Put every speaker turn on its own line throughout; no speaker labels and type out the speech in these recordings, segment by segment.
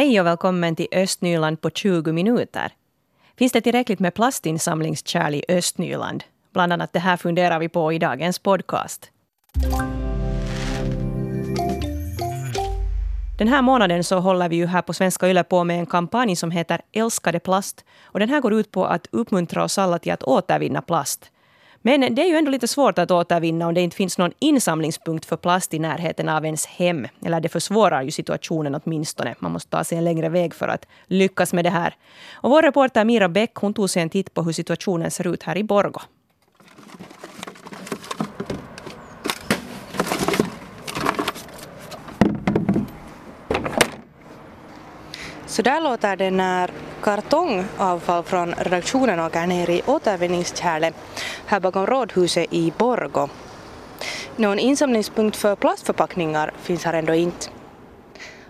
Hej och välkommen till Östnyland på 20 minuter. Finns det tillräckligt med plastinsamlingskärl i Östnyland? Bland annat det här funderar vi på i dagens podcast. Den här månaden så håller vi ju här på Svenska Yle på med en kampanj som heter Älskade plast. Och den här går ut på att uppmuntra oss alla till att återvinna plast. Men det är ju ändå lite svårt att återvinna om det inte finns någon insamlingspunkt för plast i närheten av ens hem. Eller det försvårar ju situationen åtminstone. Man måste ta sig en längre väg för att lyckas med det här. Och vår reporter Mira Bäck hon tog sig en titt på hur situationen ser ut här i Borgo. Så där låter det när kartongavfall från redaktionen åker ner i återvinningskärlet här bakom rådhuset i Borgo. Någon insamlingspunkt för plastförpackningar finns här ändå inte.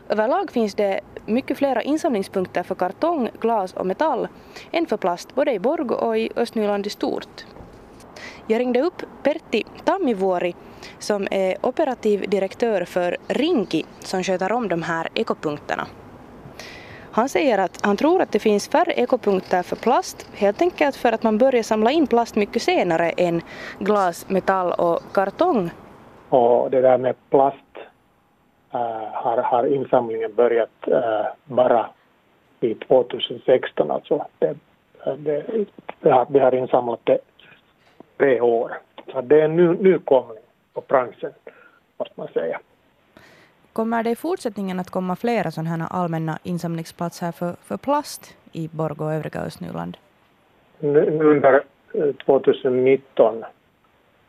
Överlag finns det mycket flera insamlingspunkter för kartong, glas och metall än för plast både i Borgo och i Östnyland i stort. Jag ringde upp Pertti Tammivuori som är operativ direktör för Rinki som sköter om de här ekopunkterna. Han säger att han tror att det finns färre ekopunkter för plast helt enkelt för att man börjar samla in plast mycket senare än glas, metall och kartong.
Och det där med plast äh, har, har insamlingen börjat äh, bara i 2016 alltså. Det, det, det har, vi har insamlat det tre år. Så det är en ny, nykomling på branschen måste man säga.
Kommer det i fortsättningen att komma flera sådana här allmänna insamlingsplatser för, för plast i Borgå och övriga Östnyland?
Under eh, 2019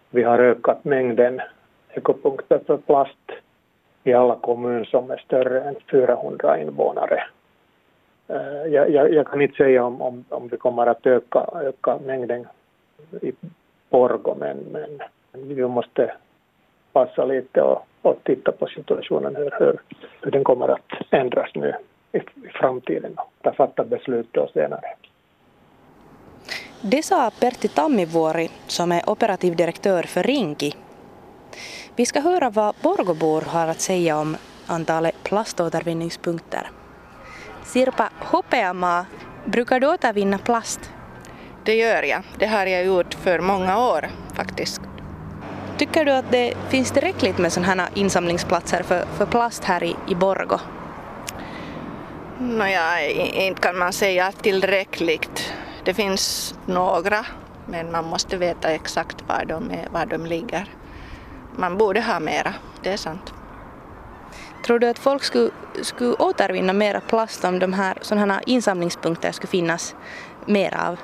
vi har ökat mängden ekopunkter för plast i alla kommuner som är större än 400 invånare. Eh, jag, jag, jag kan inte säga om, om, om vi kommer att öka, öka mängden i Borgå men, men vi måste passa lite och och titta på situationen, hur, hur, hur den kommer att ändras nu i, i framtiden och fatta beslut då senare.
Det sa Pertti Tammivuori som är operativ direktör för Rinki. Vi ska höra vad Borgobor har att säga om antalet plaståtervinningspunkter. Sirpa Hopeamaa, brukar du återvinna plast?
Det gör jag. Det har jag gjort för många år faktiskt.
Tycker du att det finns tillräckligt med sådana här insamlingsplatser för, för plast här i, i Borgo?
Nåja, inte kan man säga tillräckligt. Det finns några, men man måste veta exakt var de, är, var de ligger. Man borde ha mera, det är sant.
Tror du att folk skulle, skulle återvinna mera plast om de här sådana här insamlingspunkter skulle finnas mer av?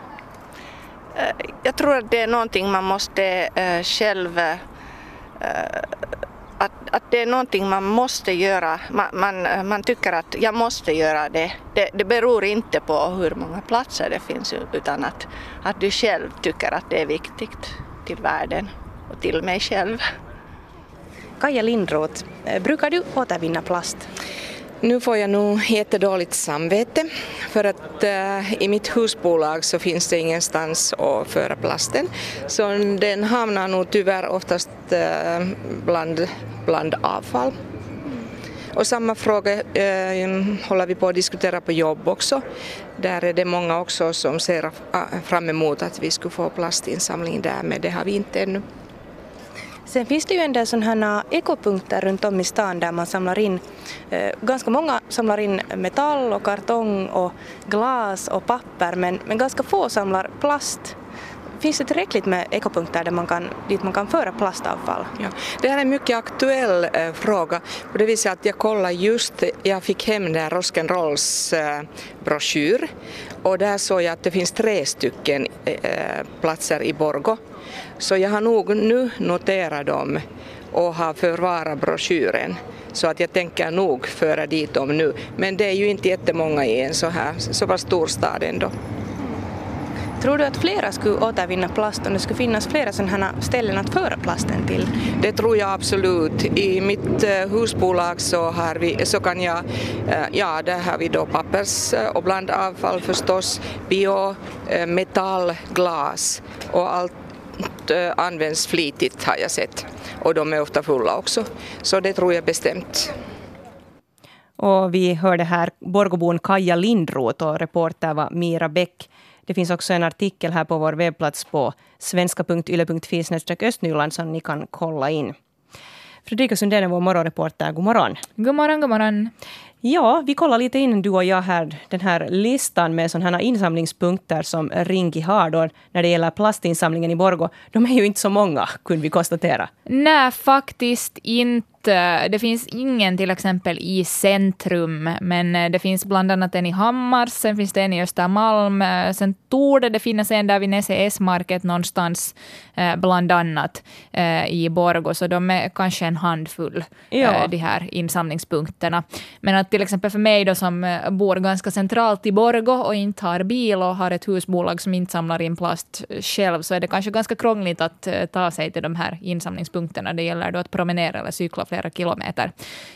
Jag tror att det är någonting man måste eh, själv eh, att, att det är någonting man måste göra. Man, man, man tycker att jag måste göra det. det. det. beror inte på hur många platser det finns utan att, att du själv tycker att det är viktigt till världen och till mig själv.
Kaja Lindroth, brukar du återvinna plast?
Nu får jag nog jättedåligt samvete för att äh, i mitt husbolag så finns det ingenstans att föra plasten. Så den hamnar nog tyvärr oftast äh, bland, bland avfall. Och samma fråga äh, håller vi på att diskutera på jobb också. Där är det många också som ser fram emot att vi skulle få plastinsamling där men det har vi inte ännu.
Sen finns det ju en del sådana ekopunkter runt om i stan där man samlar in, eh, ganska många samlar in metall och kartong och glas och papper men, men ganska få samlar plast. Finns det tillräckligt med ekopunkter där man kan, dit man kan föra plastavfall?
Ja, det här är en mycket aktuell eh, fråga. På det viset att jag kollade just, jag fick hem den Rock'n'Rolls eh, broschyr och där såg jag att det finns tre stycken eh, eh platser i Borgo så jag har nog nu noterat dem och har förvarat broschyren. Så att jag tänker nog föra dit dem nu. Men det är ju inte jättemånga i en så här så pass stor stad ändå.
Tror du att flera skulle återvinna plast om det skulle finnas flera sådana ställen att föra plasten till?
Det tror jag absolut. I mitt eh, husbolag så, har vi, så kan jag, eh, ja där har vi då pappers och blandavfall förstås, bio, eh, metall, glas och allt Eh, används flitigt har jag sett och de är ofta fulla också. Så det tror jag bestämt.
Och vi hörde här Borgobon Kaja Lindroth och reporter var Mira Bäck. Det finns också en artikel här på vår webbplats på svenska.yle.fi östnyland som ni kan kolla in. Fredrika Sundén är vår morgonreporter. God morgon.
God morgon, god morgon.
Ja, vi kollar lite in du och jag här, den här listan med sådana här insamlingspunkter som Ringi har då, när det gäller plastinsamlingen i Borgo. De är ju inte så många, kunde vi konstatera.
Nej, faktiskt inte. Det finns ingen till exempel i centrum, men eh, det finns bland annat en i Hammars, sen finns det en i Östermalm, eh, sen torde det finnas en där vid Näse S-market någonstans, eh, bland annat i Borgo, så de är kanske en handfull, ja. de här insamlingspunkterna. Men att till exempel för mig då som bor ganska centralt i Borgo och inte har bil och har ett husbolag som inte samlar in plast själv, så är det kanske ganska krångligt att ta sig till de här insamlingspunkterna. Det gäller då att promenera eller cykla flera kilometer.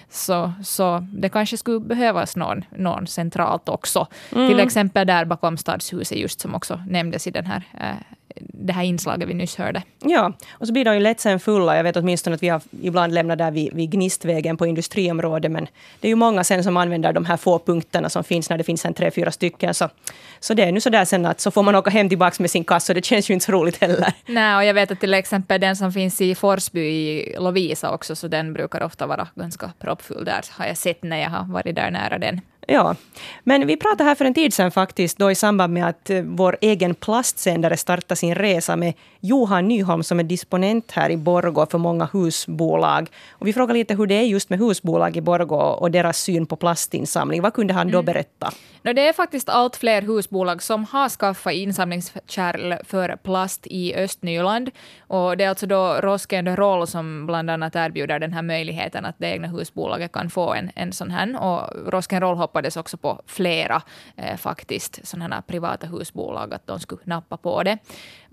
Så, så det kanske skulle behövas någon, någon centralt också. Mm. Till exempel där bakom Stadshuset, just som också nämndes i den här eh, det här inslaget vi nyss hörde.
Ja, och så blir de ju lätt sen fulla. Jag vet åtminstone att vi har ibland lämnat där vid, vid Gnistvägen på industriområdet, men det är ju många sen som använder de här få punkterna som finns när det finns en tre, fyra stycken. Så, så det är nu så där sen att så får man åka hem tillbaka med sin kassa och det känns ju inte så roligt heller.
Nej, och jag vet att till exempel den som finns i Forsby i Lovisa också, så den brukar ofta vara ganska proppfull där, har jag sett när jag har varit där nära den.
Ja, men vi pratade här för en tid sedan faktiskt, då i samband med att eh, vår egen plastsändare startade sin resa med Johan Nyholm som är disponent här i Borgå för många husbolag. Och vi frågade lite hur det är just med husbolag i Borgå och deras syn på plastinsamling. Vad kunde han då mm. berätta?
No, det är faktiskt allt fler husbolag som har skaffat insamlingskärl för plast i Östnyland. Och det är alltså då Rosken Roll som bland annat erbjuder den här möjligheten att det egna husbolaget kan få en, en sån här. Och Rosken Roll hoppades också på flera eh, faktiskt sådana här privata husbolag, att de skulle nappa på det.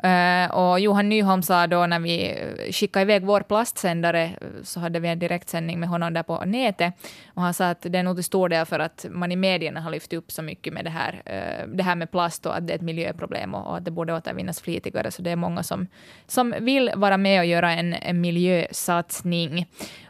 Eh, och Johan Nyholm sa då när vi eh, skickade iväg vår plastsändare, eh, så hade vi en direktsändning med honom där på nätet. Och han sa att det är nog till stor del för att man i medierna har lyft upp så mycket med det här, eh, det här med plast och att det är ett miljöproblem och, att det borde återvinnas flitigare. Så det är många som, som vill vara med och göra en, en miljösatsning.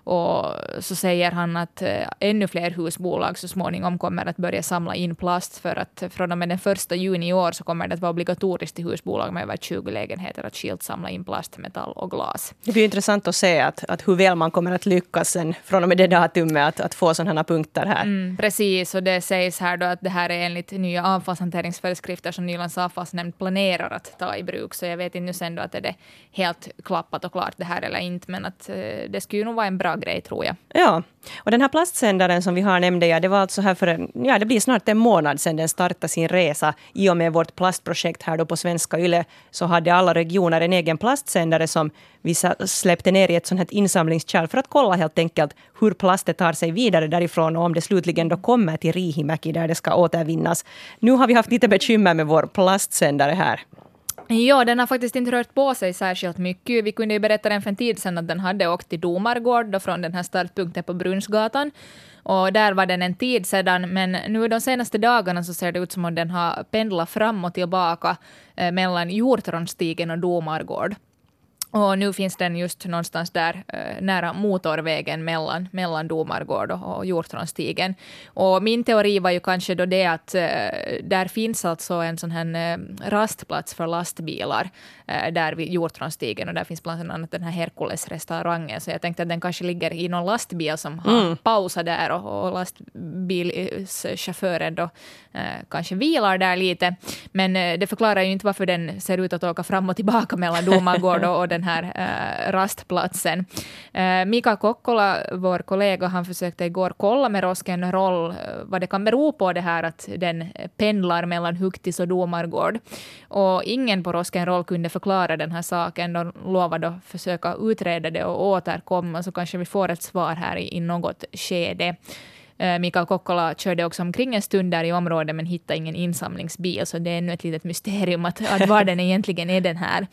Och så säger han att eh, ännu fler husbolag så småningom kommer att börja samla in plast för att från och med den första juni i år så kommer det att vara obligatoriskt i husbolag med över 20 lägenheter att skilt samla in plast, metall och glas.
Det blir intressant att se att, att hur väl man kommer att lyckas sen från och med det datumet att, att få sådana punkter här.
Mm, precis, och det sägs här då att det här är enligt nya avfallshanteringsföreskrifter som Nylands avfallsnämnd planerar att ta i bruk. Så jag vet inte nu sen då att är det helt klappat och klart det här eller inte, men att eh, det skulle nog vara en bra grej tror jag.
Ja, och den här plastsändaren som vi har nämnde jag, det var alltså här för en, ja det blir snart en månad sedan den startade sin resa. I och med vårt plastprojekt här då på Svenska Yle så hade alla regioner en egen plastsändare som vi släppte ner i ett sånt här insamlingskärl för att kolla helt enkelt hur plastet tar sig vidare därifrån och om det slutligen då kommer till Rihimäki där det ska återvinnas. Nu har vi haft lite bekymmer med vår plastsändare här.
Ja, den har faktiskt inte rört på sig särskilt mycket. Vi kunde ju berätta den för en tid sedan att den hade åkt till Domargård från den här startpunkten på Brunnsgatan. Och där var den en tid sedan, men nu de senaste dagarna så ser det ut som om den har pendlat fram och tillbaka eh, mellan Hjortronstigen och Domargård. Och nu finns den just någonstans där eh, nära motorvägen mellan, mellan Domargård och, Hjortronstigen. Och min teori var ju kanske då det att eh, där finns alltså en sån här eh, rastplats för lastbilar där vid Hjortronstigen och där finns bland annat den här Herkules-restaurangen. Så jag tänkte att den kanske ligger i någon lastbil som har mm. pausat där och, och lastbilschauffören då kanske vilar där lite. Men det förklarar ju inte varför den ser ut att åka fram och tillbaka mellan Domargård och, och den här äh, rastplatsen. Äh, Mika Kokkola, vår kollega, han försökte igår kolla med Rosken Roll eh, vad det kan bero på det här att den pendlar mellan Huktis och Domargård. Och ingen på Rosken Roll kunde förklara den här saken. De lovade att försöka utreda det och återkomma, så kanske vi får ett svar här i, i något skede. Eh, Mikael Kokkola körde också omkring en stund där i området men hittade ingen insamlingsbil, så det är ännu ett litet mysterium att, att var den egentligen är den här.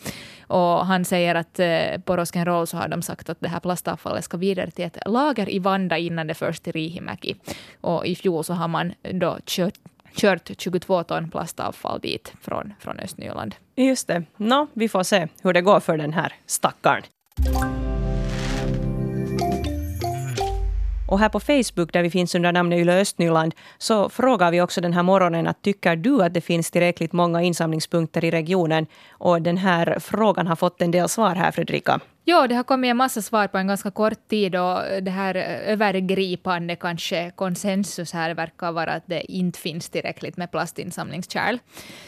Och han säger att eh, på Roskenroll så har de sagt att det här plastavfallet ska vidare till ett lager i Vanda innan det förs till Riihimäki. Och i fjol så har man då kört kört 22 ton plastavfall dit från, från Östnyland.
Just det. Nå, vi får se hur det går för den här stackaren. Och här på Facebook, där vi finns under namnet Yle Östnyland, så frågar vi också den här morgonen att tycker du att det finns tillräckligt många insamlingspunkter i regionen? Och den här frågan har fått en del svar här, Fredrika.
Ja, det har kommit en massa svar på en ganska kort tid och det här övergripande kanske konsensus här verkar vara att det inte finns tillräckligt med plastinsamlingskärl.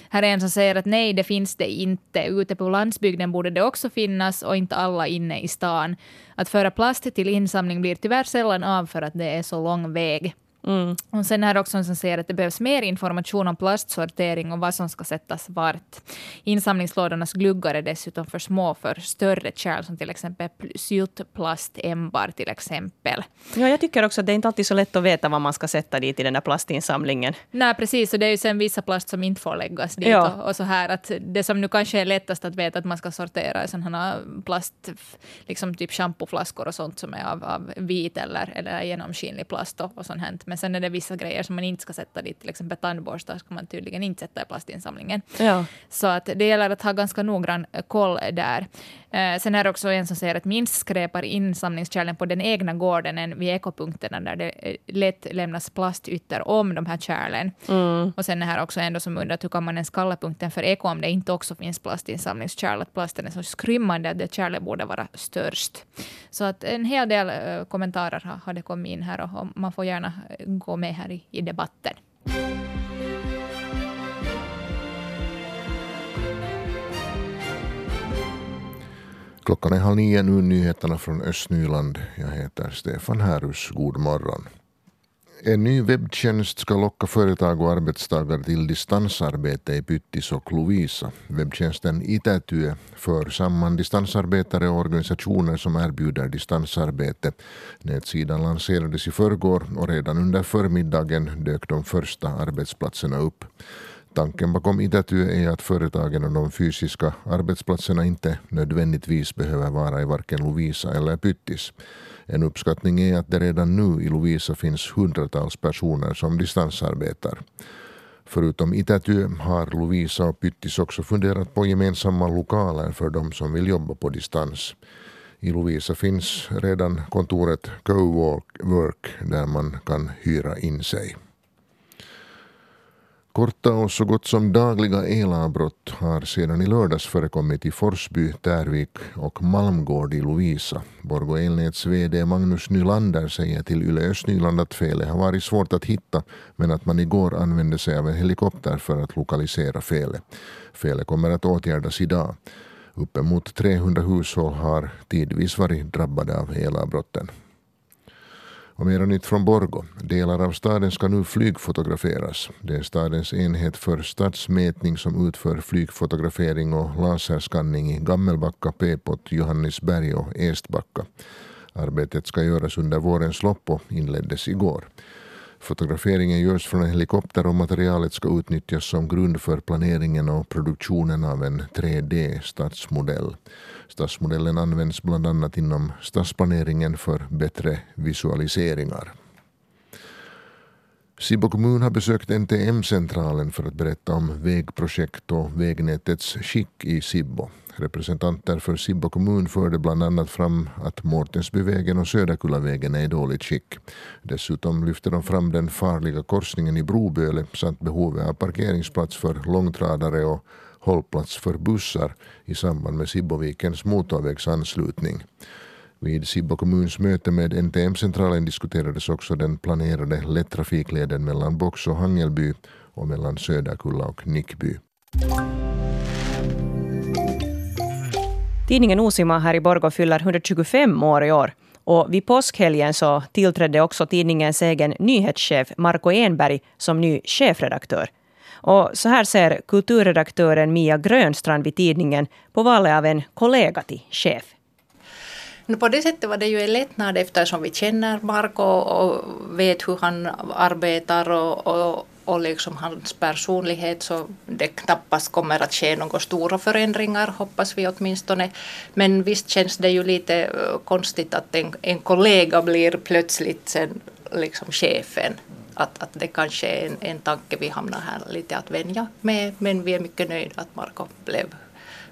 Här är en som säger att nej, det finns det inte. Ute på landsbygden borde det också finnas och inte alla inne i stan. Att föra plast till insamling blir tyvärr sällan av för att det är så lång väg. Mm. Och sen är det också som säger att det behövs mer information om plastsortering och vad som ska sättas vart. Insamlingslådornas gluggar är dessutom för små för större kärl som till exempel syltplastembar till exempel.
Ja, jag tycker också att det är inte alltid så lätt att veta vad man ska sätta dit i den där plastinsamlingen.
Nej, precis. Och det är ju sen vissa plast som inte får läggas dit. Ja. Och, och, så här att det som nu kanske är lättast att veta att man ska sortera är sådana plast, liksom typ schampoflaskor och sånt som är av, av vit eller, eller genomskinlig plast och, och sånt här. Men sen är det vissa grejer som man inte ska sätta dit, till exempel tandborstar ska man tydligen inte sätta i plastinsamlingen. Ja. Så att det gäller att ha ganska noggrann koll där. Eh, sen är det också en som säger att minst skräpar insamlingskärlen på den egna gården än vid ekopunkterna där det eh, lätt lämnas plastytor om de här kärlen. Mm. Och sen är här också en som undrar hur kan man ens kalla punkten för eko om det inte också finns plastinsamlingskärl, att plasten är så skrymmande att det kärlet borde vara störst. Så att en hel del uh, kommentarer har, har det kommit in här och, och man får gärna gå med här i, i debatten.
Klockan är halv nio nu, nyheterna från Östnyland. Jag heter Stefan Härus. God morgon. En ny webbtjänst ska locka företag och arbetstagare till distansarbete i Pyttis och Lovisa. Webbtjänsten Itätyö för samman distansarbetare och organisationer som erbjuder distansarbete. Nätsidan lanserades i förrgår och redan under förmiddagen dök de första arbetsplatserna upp. Tanken bakom Itätyö är att företagen och de fysiska arbetsplatserna inte nödvändigtvis behöver vara i varken Lovisa eller Pyttis. En uppskattning är att det redan nu i Lovisa finns hundratals personer som distansarbetar. Förutom Itätyö har Lovisa och Pyttis också funderat på gemensamma lokaler för de som vill jobba på distans. I Lovisa finns redan kontoret Cowork där man kan hyra in sig. Korta och så gott som dagliga elavbrott har sedan i lördags förekommit i Forsby, Tärvik och Malmgård i Lovisa. Borgå Elnäts VD Magnus Nylander säger till Yle Östnyland att felet har varit svårt att hitta men att man igår använde sig av en helikopter för att lokalisera felet. Felet kommer att åtgärdas idag. Uppemot 300 hushåll har tidvis varit drabbade av elavbrotten. Och mera nytt från Borgo. Delar av staden ska nu flygfotograferas. Det är stadens enhet för stadsmätning som utför flygfotografering och laserskanning i Gammelbacka, Pepot, Johannesberg och Estbacka. Arbetet ska göras under vårens lopp och inleddes igår. Fotograferingen görs från en helikopter och materialet ska utnyttjas som grund för planeringen och produktionen av en 3D-stadsmodell. Stadsmodellen används bland annat inom stadsplaneringen för bättre visualiseringar. Sibbo kommun har besökt NTM-centralen för att berätta om vägprojekt och vägnätets skick i Sibbo. Representanter för Sibbo kommun förde bland annat fram att Mårtensbyvägen och Söderkullavägen är i dåligt skick. Dessutom lyfte de fram den farliga korsningen i Broböle samt behovet av parkeringsplats för långtradare och hållplats för bussar i samband med Sibbovikens motorvägsanslutning. Vid Sibbo kommuns möte med NTM-centralen diskuterades också den planerade lättrafikleden mellan Box och Hangelby och mellan Söderkulla och Nickby.
Tidningen Osima här i Borgå fyller 125 år i år. Och vid påskhelgen så tillträdde också tidningens egen nyhetschef Marco Enberg som ny chefredaktör. Och så här ser kulturredaktören Mia Grönstrand vid tidningen på valet av en kollega till chef.
På det sättet var det ju en lättnad eftersom vi känner Marco och vet hur han arbetar och, och, och liksom hans personlighet så det knappast kommer att ske några stora förändringar hoppas vi åtminstone. Men visst känns det ju lite eh, konstigt att en, en kollega blir plötsligt sen liksom chefen att, att det kanske är en, en tanke vi hamnar här lite att vänja med men vi är mycket nöjda att Marco blev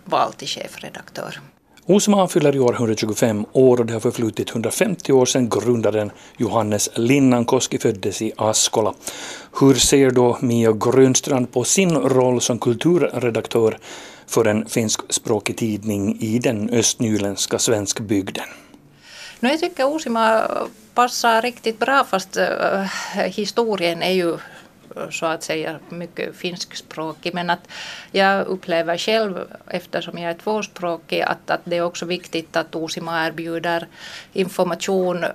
vald till chefredaktör.
Osman fyller i år 125 år och det har förflutit 150 år sedan grundaren Johannes Linnankoski föddes i Askola. Hur ser då Mia Grönstrand på sin roll som kulturredaktör för en finskspråkig tidning i den östnyländska svenskbygden?
No, jag tycker Osima passar riktigt bra fast eh, historien är ju så att säga mycket finskspråkig. Men att jag upplever själv, eftersom jag är tvåspråkig, att, att det är också viktigt att Osima erbjuder information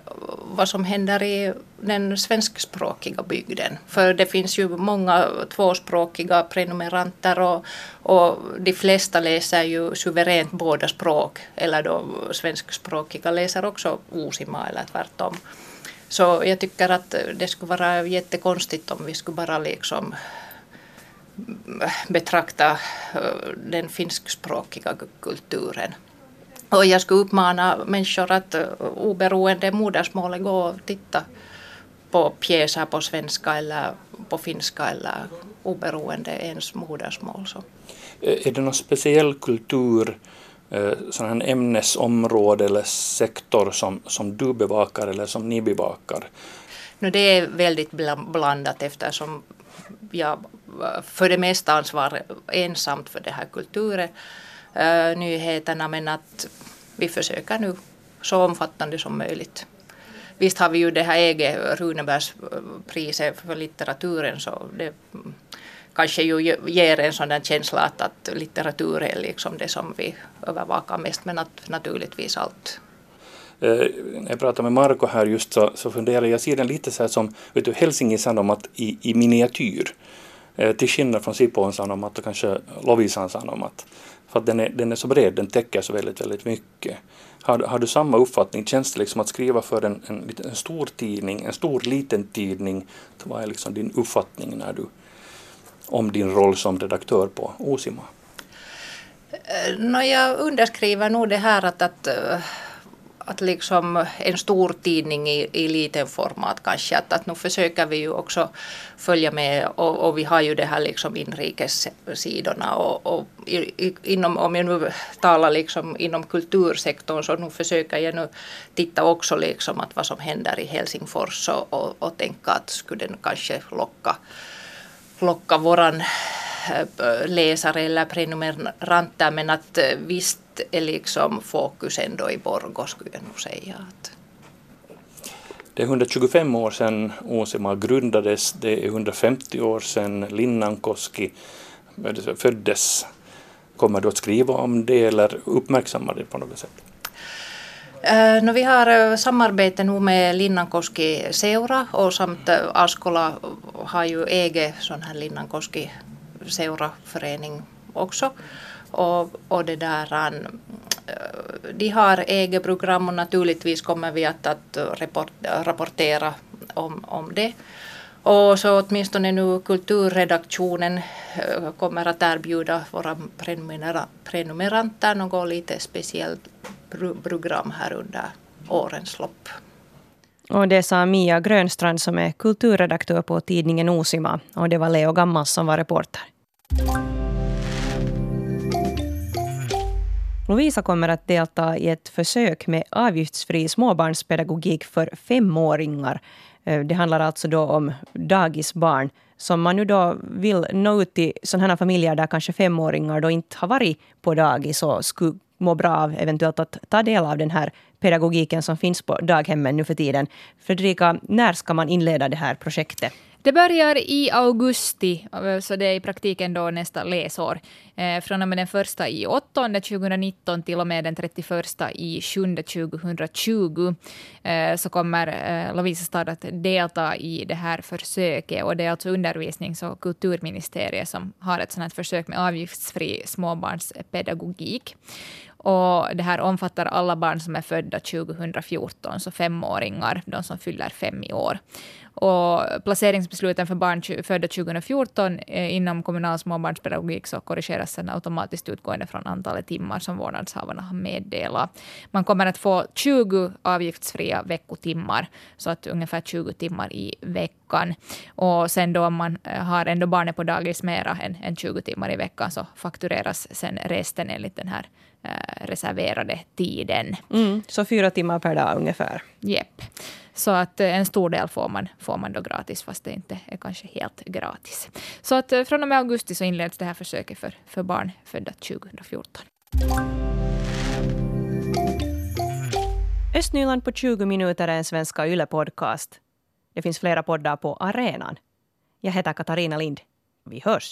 vad som händer i den svenskspråkiga bygden. För det finns ju många tvåspråkiga prenumeranter och, och de flesta läser ju suveränt båda språk. Eller då svenskspråkiga läser också Osima eller tvärtom. Så jag tycker att det skulle vara jättekonstigt om vi skulle bara liksom eh, betrakta eh, den finskspråkiga kulturen. Och jag skulle uppmana människor att eh, oberoende modersmålet gå och titta på pjäser på svenska eller på finska eller oberoende ens modersmål. Så.
Är det någon speciell kultur Eh, sådana här ämnesområde eller sektor som, som du bevakar eller som ni bevakar?
No, det är väldigt blandat eftersom jag eh, för det mesta ansvarar ensamt för det här kulturen, eh, nyheterna, men att vi försöker nu så omfattande som möjligt. Visst har vi ju det här EG Runebergspriset för litteraturen så det mm, kanske ju ger en sån där känsla att, att litteratur är liksom det som vi övervakar mest men att naturligtvis allt.
Eh, när jag pratade med Marco här just så, så funderade jag, jag ser den lite så här som vet du, Helsingin Sanomat i, i miniatyr. Eh, till skillnad från Sipon Sanomat och kanske Lovisan Sanomat. För att den är, den är så bred, den täcker så väldigt, väldigt mycket. Har, har du samma uppfattning? Känns det liksom att skriva för en, en, en stor tidning, en stor liten tidning? Vad är liksom din uppfattning när du om din roll som redaktör på Osima?
Eh, no, jag underskriver nog det här att, att, eh, att liksom en stor tidning i, i liten format kanske. Att, att nu försöker vi ju också följa med och, och vi har ju det här liksom inrikessidorna och, och inom, om jag nu talar liksom inom kultursektorn så nu försöker jag nu titta också liksom att vad som händer i Helsingfors och, och, och tänka att skulle den kanske locka locka våran äh, läsare eller prenumeranter men att äh, visst är liksom fokus ändå i Borgå skulle jag nog säga. Att.
Det är 125 år sedan Åsema grundades, det är 150 år sedan Linnankoski eh, föddes. Kommer du att skriva om det eller uppmärksamma det på något sätt?
Eh, no, vi har eh, samarbete nu med Linnankoski seura och samt eh, Askola har ju eget sån här Linnankoski seuraförening också. Och, och det där, de har eget program och naturligtvis kommer vi att, att rapport, rapportera om, om det. Och så åtminstone nu kulturredaktionen kommer att erbjuda våra prenumeranter något lite speciellt program här under årens lopp.
Och det sa Mia Grönstrand som är kulturredaktör på tidningen Osima. Och det var Leo Gammal som var reporter. Lovisa kommer att delta i ett försök med avgiftsfri småbarnspedagogik för femåringar. Eh, det handlar alltså då om dagisbarn som man nu då vill nå ut till sådana familjer där kanske femåringar då inte har varit på dagis och skulle må bra av eventuellt att ta del av den här pedagogiken som finns på daghemmen nu för tiden. Fredrika, när ska man inleda det här projektet?
Det börjar i augusti, så det är i praktiken då nästa läsår. Eh, från och med den första i åttonde 2019 till och med den 31 i sjunde 2020 eh, så kommer eh, Lovisa stad att delta i det här försöket. Och det är alltså undervisnings och kulturministeriet som har ett sådant försök med avgiftsfri småbarnspedagogik. Och det här omfattar alla barn som är födda 2014, så femåringar, de som fyller fem i år. Och placeringsbesluten för barn födda 2014 eh, inom kommunal småbarnspedagogik så korrigeras sen automatiskt utgående från antalet timmar som vårdnadshavarna har meddelat. Man kommer att få 20 avgiftsfria veckotimmar, så att ungefär 20 timmar i veckan. Och sen då om man eh, har ändå barnet på dagis mera än, än 20 timmar i veckan så faktureras sen resten enligt den här Eh, reserverade tiden.
Mm, så fyra timmar per dag ungefär.
Jepp. Så att eh, en stor del får man, får man då gratis, fast det inte är kanske helt gratis. Så att eh, från och med augusti så inleds det här försöket för, för barn födda 2014.
Östnyland på 20 minuter är en Svenska Yle-podcast. Det finns flera poddar på arenan. Jag heter Katarina Lind. Vi hörs!